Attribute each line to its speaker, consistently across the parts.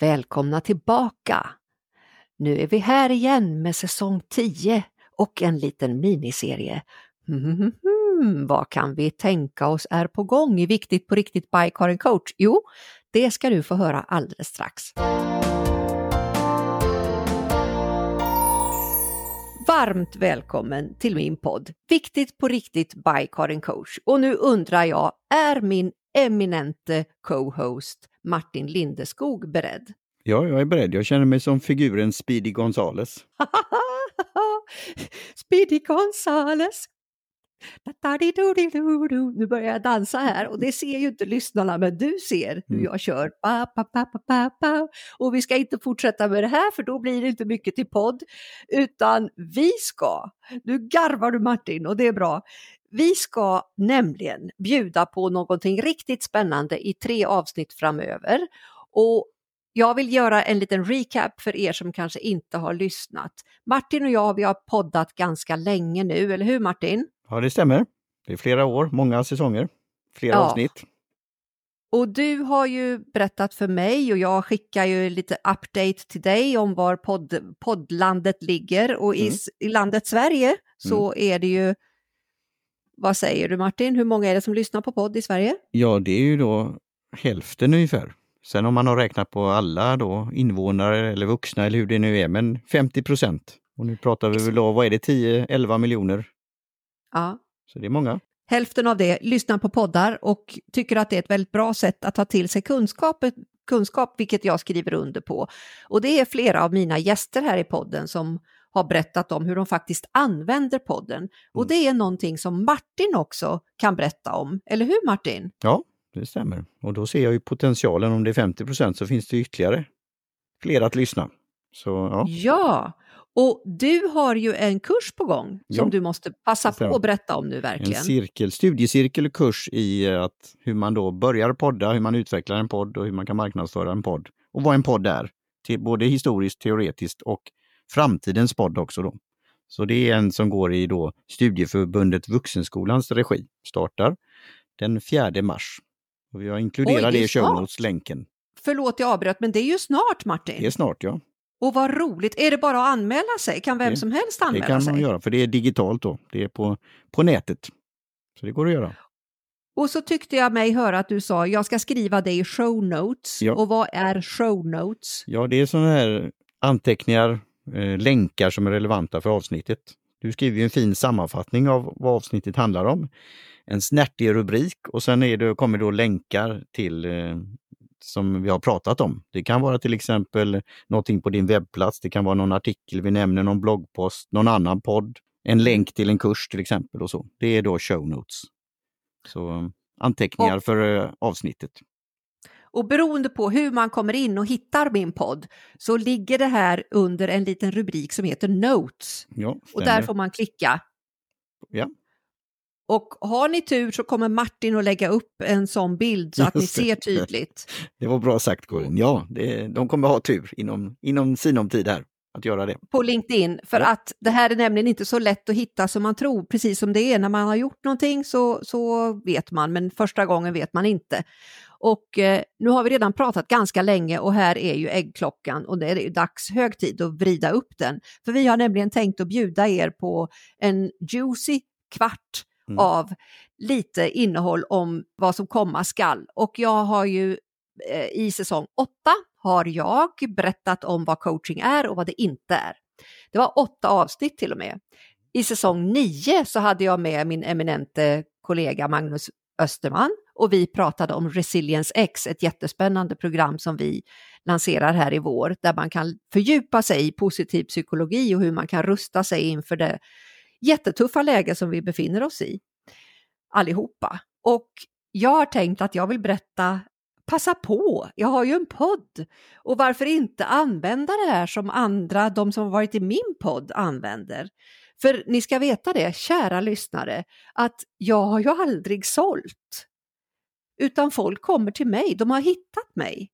Speaker 1: Välkomna tillbaka! Nu är vi här igen med säsong 10 och en liten miniserie. Mm, vad kan vi tänka oss är på gång i Viktigt på riktigt by Karin Coach? Jo, det ska du få höra alldeles strax. Varmt välkommen till min podd Viktigt på riktigt by Karin Coach. Och nu undrar jag, är min eminente co-host Martin Lindeskog beredd?
Speaker 2: Ja, jag är beredd. Jag känner mig som figuren Speedy Gonzales.
Speaker 1: Speedy Gonzales. Nu börjar jag dansa här och det ser ju inte lyssnarna men du ser hur jag kör. Och vi ska inte fortsätta med det här för då blir det inte mycket till podd. Utan vi ska, nu garvar du Martin och det är bra. Vi ska nämligen bjuda på någonting riktigt spännande i tre avsnitt framöver. Och jag vill göra en liten recap för er som kanske inte har lyssnat. Martin och jag, vi har poddat ganska länge nu, eller hur Martin?
Speaker 2: Ja, det stämmer. Det är flera år, många säsonger, flera ja. avsnitt.
Speaker 1: Och du har ju berättat för mig och jag skickar ju lite update till dig om var podd, poddlandet ligger och mm. i, i landet Sverige så mm. är det ju vad säger du Martin, hur många är det som lyssnar på podd i Sverige?
Speaker 2: Ja, det är ju då hälften ungefär. Sen om man har räknat på alla då invånare eller vuxna eller hur det nu är, men 50 procent. Och nu pratar vi väl då, vad är det, 10-11 miljoner?
Speaker 1: Ja.
Speaker 2: Så det är många.
Speaker 1: Hälften av det lyssnar på poddar och tycker att det är ett väldigt bra sätt att ta till sig kunskap, kunskap, vilket jag skriver under på. Och det är flera av mina gäster här i podden som har berättat om hur de faktiskt använder podden. Och mm. det är någonting som Martin också kan berätta om, eller hur Martin?
Speaker 2: Ja, det stämmer. Och då ser jag ju potentialen, om det är 50% så finns det ytterligare fler att lyssna. Så, ja.
Speaker 1: ja, och du har ju en kurs på gång ja. som du måste passa på att berätta om nu verkligen.
Speaker 2: En cirkel, studiecirkel och kurs i att hur man då börjar podda, hur man utvecklar en podd och hur man kan marknadsföra en podd. Och vad en podd är, både historiskt, teoretiskt och framtidens podd också. Då. Så det är en som går i då Studieförbundet Vuxenskolans regi. Startar den 4 mars. Och vi har inkluderat Oj, det, i show notes-länken.
Speaker 1: Förlåt jag avbröt, men det är ju snart Martin.
Speaker 2: Det är snart ja.
Speaker 1: Och vad roligt! Är det bara att anmäla sig? Kan vem
Speaker 2: det,
Speaker 1: som helst anmäla sig?
Speaker 2: Det kan man
Speaker 1: sig?
Speaker 2: göra, för det är digitalt då. Det är på, på nätet. Så det går att göra.
Speaker 1: Och så tyckte jag mig höra att du sa, jag ska skriva det i show notes. Ja. Och vad är show notes?
Speaker 2: Ja, det är sådana här anteckningar, eh, länkar som är relevanta för avsnittet. Du skriver en fin sammanfattning av vad avsnittet handlar om. En snärtig rubrik och sen är det, kommer då länkar till eh, som vi har pratat om. Det kan vara till exempel någonting på din webbplats, det kan vara någon artikel vi nämner, någon bloggpost, någon annan podd, en länk till en kurs till exempel och så. Det är då show notes. Så anteckningar och, för uh, avsnittet.
Speaker 1: Och beroende på hur man kommer in och hittar min podd så ligger det här under en liten rubrik som heter Notes.
Speaker 2: Ja,
Speaker 1: och där får man klicka.
Speaker 2: Ja.
Speaker 1: Och har ni tur så kommer Martin att lägga upp en sån bild så att ni ser tydligt.
Speaker 2: Det var bra sagt Karin. Ja, det, de kommer ha tur inom, inom sinom tid här att göra det.
Speaker 1: På LinkedIn, för ja. att det här är nämligen inte så lätt att hitta som man tror, precis som det är. När man har gjort någonting så, så vet man, men första gången vet man inte. Och eh, nu har vi redan pratat ganska länge och här är ju äggklockan och det är dags, hög tid att vrida upp den. För vi har nämligen tänkt att bjuda er på en juicy kvart mm. av lite innehåll om vad som komma skall. Och jag har ju eh, i säsong 8 har jag berättat om vad coaching är och vad det inte är. Det var åtta avsnitt till och med. I säsong 9 så hade jag med min eminente kollega Magnus Österman och vi pratade om Resilience X, ett jättespännande program som vi lanserar här i vår, där man kan fördjupa sig i positiv psykologi och hur man kan rusta sig inför det jättetuffa läge som vi befinner oss i allihopa. Och jag har tänkt att jag vill berätta, passa på, jag har ju en podd och varför inte använda det här som andra, de som har varit i min podd använder. För ni ska veta det, kära lyssnare, att jag har ju aldrig sålt. Utan folk kommer till mig, de har hittat mig.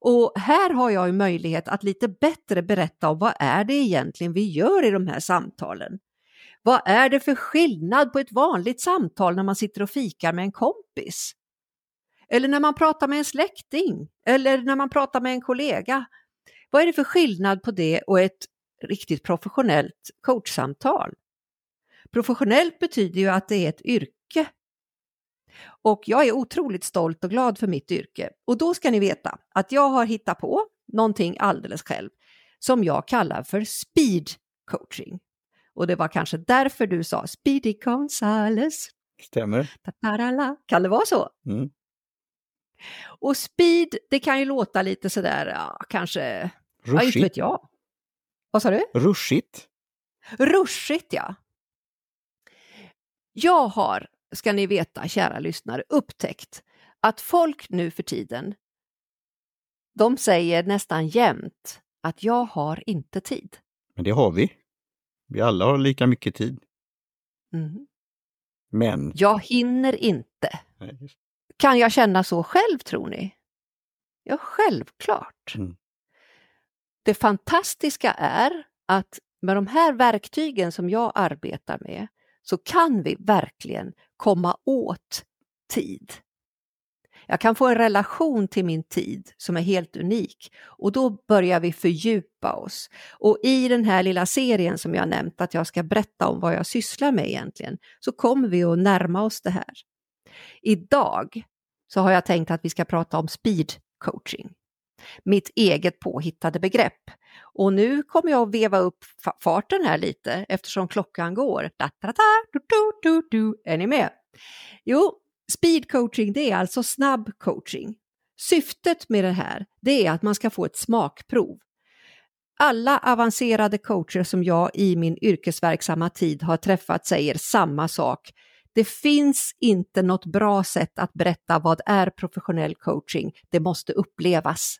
Speaker 1: Och här har jag ju möjlighet att lite bättre berätta om vad är det egentligen vi gör i de här samtalen. Vad är det för skillnad på ett vanligt samtal när man sitter och fikar med en kompis? eller när man pratar med en släkting eller när man pratar med en kollega. Vad är det för skillnad på det och ett riktigt professionellt coachsamtal? Professionellt betyder ju att det är ett yrke. Och jag är otroligt stolt och glad för mitt yrke. Och då ska ni veta att jag har hittat på någonting alldeles själv som jag kallar för speed coaching. Och det var kanske därför du sa Speedy Gonzales.
Speaker 2: Stämmer.
Speaker 1: Tatarala. Kan det vara så?
Speaker 2: Mm.
Speaker 1: Och speed, det kan ju låta lite sådär, ja, kanske, ja, inte
Speaker 2: Rushigt.
Speaker 1: vet jag. Vad sa du?
Speaker 2: Rushigt.
Speaker 1: Rushigt, ja. Jag har, ska ni veta, kära lyssnare, upptäckt att folk nu för tiden, de säger nästan jämt att jag har inte tid.
Speaker 2: Men det har vi. Vi alla har lika mycket tid.
Speaker 1: Mm.
Speaker 2: Men...
Speaker 1: Jag hinner inte.
Speaker 2: Nej,
Speaker 1: Kan jag känna så själv, tror ni? Ja, självklart.
Speaker 2: Mm.
Speaker 1: Det fantastiska är att med de här verktygen som jag arbetar med så kan vi verkligen komma åt tid. Jag kan få en relation till min tid som är helt unik och då börjar vi fördjupa oss. Och i den här lilla serien som jag nämnt att jag ska berätta om vad jag sysslar med egentligen så kommer vi att närma oss det här. Idag så har jag tänkt att vi ska prata om speed coaching. Mitt eget påhittade begrepp. Och nu kommer jag att veva upp farten här lite eftersom klockan går. Da, da, da, du, du, du, du. Är ni med? Jo, speed coaching det är alltså snabb coaching. Syftet med det här det är att man ska få ett smakprov. Alla avancerade coacher som jag i min yrkesverksamma tid har träffat säger samma sak. Det finns inte något bra sätt att berätta vad är professionell coaching. Det måste upplevas.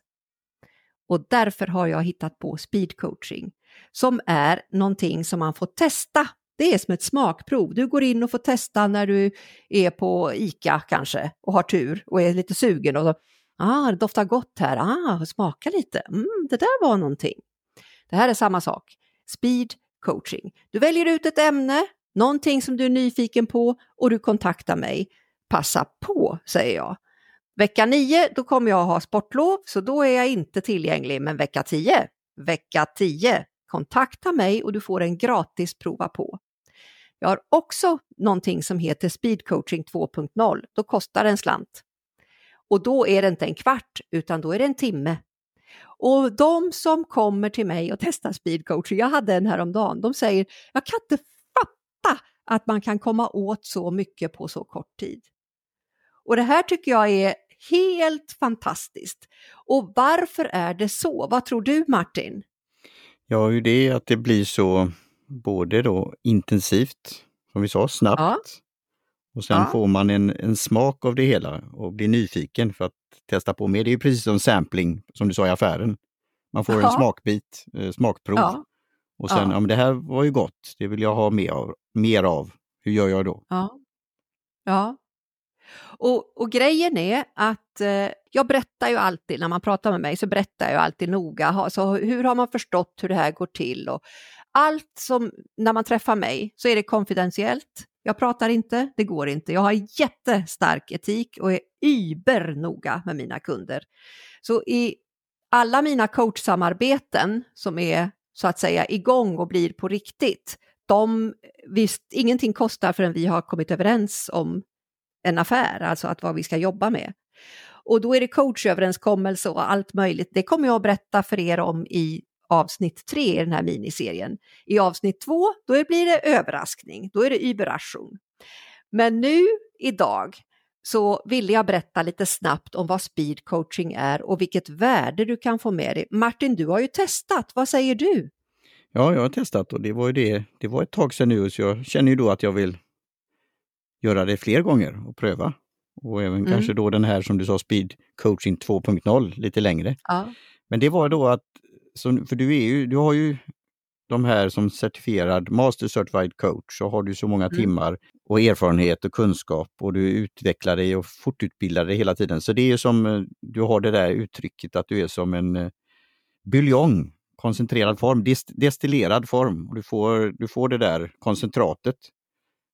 Speaker 1: Och därför har jag hittat på speed coaching som är någonting som man får testa. Det är som ett smakprov. Du går in och får testa när du är på ICA kanske och har tur och är lite sugen och så, ah, det doftar gott här, ah, smaka lite, mm, det där var någonting. Det här är samma sak. Speed coaching. Du väljer ut ett ämne, någonting som du är nyfiken på och du kontaktar mig. Passa på, säger jag. Vecka 9, då kommer jag ha sportlov, så då är jag inte tillgänglig. Men vecka 10, vecka 10, kontakta mig och du får en gratis prova på. Jag har också någonting som heter Speed coaching 2.0. Då kostar det en slant. Och då är det inte en kvart, utan då är det en timme. Och de som kommer till mig och testar speed coaching, jag hade en häromdagen, de säger jag kan inte fatta att man kan komma åt så mycket på så kort tid. Och det här tycker jag är helt fantastiskt. Och varför är det så? Vad tror du Martin?
Speaker 2: Ja, ju det att det blir så både då intensivt, som vi sa, snabbt.
Speaker 1: Ja.
Speaker 2: Och sen
Speaker 1: Ja.
Speaker 2: får man en, en smak av det hela och blir nyfiken för att testa på mer. Det är ju precis som sampling, som du sa i affären. Man får en
Speaker 1: Ja.
Speaker 2: smakbit, eh, smakprov. Och sen,
Speaker 1: ja.
Speaker 2: men det här var ju gott, det vill jag ha mer av. Mer av. Hur gör jag då?
Speaker 1: ja. ja. Och, och grejen är att eh, jag berättar ju alltid, när man pratar med mig så berättar jag alltid noga, ha, så hur har man förstått hur det här går till? Och allt som, när man träffar mig så är det konfidentiellt. Jag pratar inte, det går inte. Jag har jättestark etik och är ybernoga med mina kunder. Så i alla mina coachsamarbeten som är så att säga igång och blir på riktigt, de, visst, ingenting kostar förrän vi har kommit överens om en affär, alltså att vad vi ska jobba med. Och då är det coachöverenskommelse och allt möjligt. Det kommer jag att berätta för er om i avsnitt tre i den här miniserien. I avsnitt två, då blir det överraskning, då är det Überraschung. Men nu, idag, så ville jag berätta lite snabbt om vad speed coaching är och vilket värde du kan få med dig. Martin, du har ju testat, vad säger du?
Speaker 2: Ja, jag har testat och det var ju det. Det var ett tag sedan nu så jag känner ju då att jag vill göra det fler gånger och pröva. Och även
Speaker 1: Mm.
Speaker 2: kanske då den här som du sa, Speed Coaching 2.0 lite längre.
Speaker 1: Ja,
Speaker 2: Men det var då att, för du, är ju, du har ju de här som certifierad Master Certified Coach, så har du så många
Speaker 1: Mm.
Speaker 2: timmar och erfarenhet och kunskap och du utvecklar dig och fortutbildar dig hela tiden. Så det är ju som, eh, du har det där uttrycket att du är som en eh, buljong, koncentrerad form, dist- destillerad form. Och du, får, du får det där koncentratet.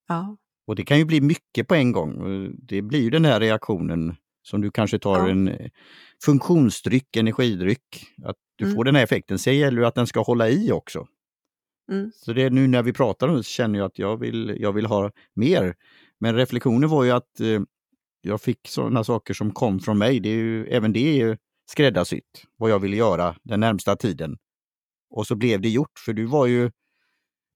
Speaker 1: ja,
Speaker 2: Och det kan ju bli mycket på en gång. Och Det blir ju den här reaktionen som du kanske tar
Speaker 1: Ja.
Speaker 2: en eh, funktionsdryck, energidryck, att du
Speaker 1: Mm.
Speaker 2: får den här effekten. Sen gäller det att den ska hålla i också.
Speaker 1: Mm.
Speaker 2: Så det är nu när vi pratar om det så känner jag att jag vill, jag vill ha mer. Men reflektionen var ju att eh, jag fick sådana saker som kom från mig. Det är ju, även det är ju skräddarsytt, vad jag ville göra den närmsta tiden. Och så blev det gjort, för du var ju,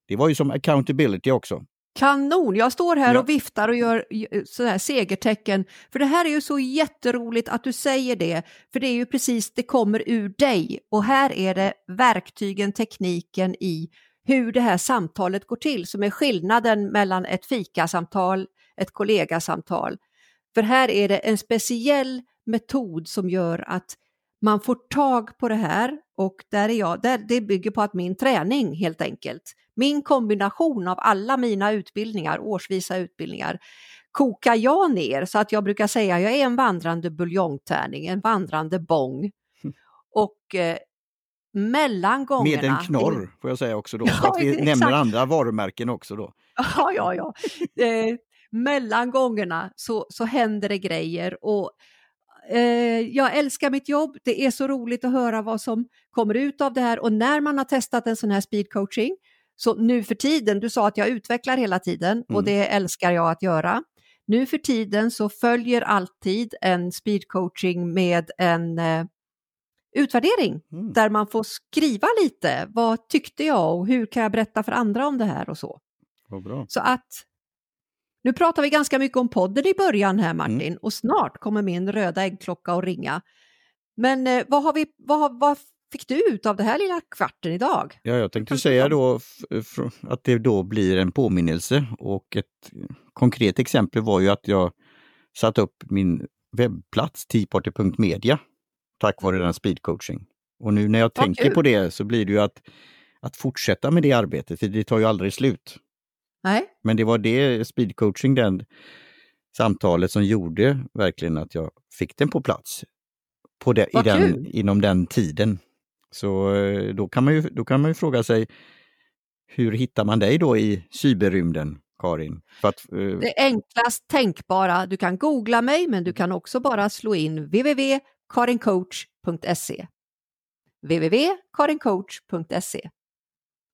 Speaker 2: det var ju som accountability också.
Speaker 1: Kanon! Jag står här
Speaker 2: Ja.
Speaker 1: och viftar och gör eh, sådär segertecken. För det här är ju så jätteroligt att du säger det. För det är ju precis, det kommer ur dig. Och här är det verktygen, tekniken i hur det här samtalet går till som är skillnaden mellan ett fikasamtal, ett kollegasamtal. För här är det en speciell metod som gör att man får tag på det här och där är jag, där, det bygger på att min träning helt enkelt, min kombination av alla mina utbildningar, årsvisa utbildningar, kokar jag ner så att jag brukar säga jag är en vandrande buljongtärning, en vandrande bong. Och eh, mellan gångerna...
Speaker 2: Med en knorr, får jag säga också då.
Speaker 1: Ja,
Speaker 2: för att vi
Speaker 1: exakt.
Speaker 2: nämner andra varumärken också då.
Speaker 1: Ja, ja, ja. Eh, mellan gångerna så, så händer det grejer och eh, jag älskar mitt jobb. Det är så roligt att höra vad som kommer ut av det här och när man har testat en sån här speed coaching så nu för tiden, du sa att jag utvecklar hela tiden och
Speaker 2: Mm.
Speaker 1: det älskar jag att göra. Nu för tiden så följer alltid en speed coaching med en eh, utvärdering
Speaker 2: Mm.
Speaker 1: där man får skriva lite. Vad tyckte jag och hur kan jag berätta för andra om det här och så. Så att nu pratar vi ganska mycket om podden i början här Martin
Speaker 2: Mm.
Speaker 1: och snart kommer min röda äggklocka att ringa. Men eh, vad, har vi, vad, vad fick du ut av det här lilla kvarten idag?
Speaker 2: Ja, jag tänkte säga då att det då blir en påminnelse och ett konkret exempel var ju att jag satte upp min webbplats teaparty.media tack vare den speedcoaching. Och nu när jag
Speaker 1: Vad
Speaker 2: tänker
Speaker 1: kul.
Speaker 2: på det så blir det ju att, att fortsätta med det arbetet, för det tar ju aldrig slut.
Speaker 1: Nej,
Speaker 2: Men det var det speedcoaching, den samtalet som gjorde verkligen att jag fick den på plats på det, i den, inom den tiden. Så eh, då kan, man ju, då kan man ju fråga sig, hur hittar man dig då i cyberrymden, Karin? Att, eh,
Speaker 1: det enklast tänkbara. Du kan googla mig men du kan också bara slå in www.karincoach.se www.karincoach.se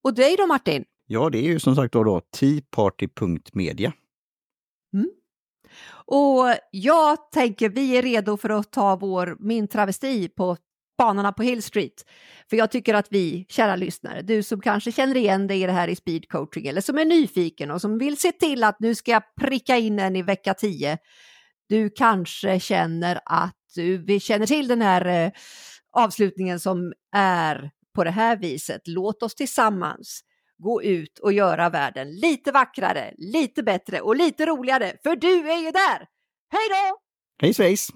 Speaker 1: Och dig då Martin?
Speaker 2: ja, det är ju som sagt då, då teaparty.media.
Speaker 1: Och jag tänker vi är redo för att ta vår, min travesti på banorna på Hill Street. För jag tycker att vi, kära lyssnare, du som kanske känner igen dig i det här i speed coaching eller som är nyfiken och som vill se till att nu ska jag pricka in en i vecka 10. Du kanske känner att du vi känner till den här eh, avslutningen som är på det här viset. Låt oss tillsammans gå ut och göra världen lite vackrare, lite bättre och lite roligare, för du är ju där! Hej då!
Speaker 2: Hej svejs!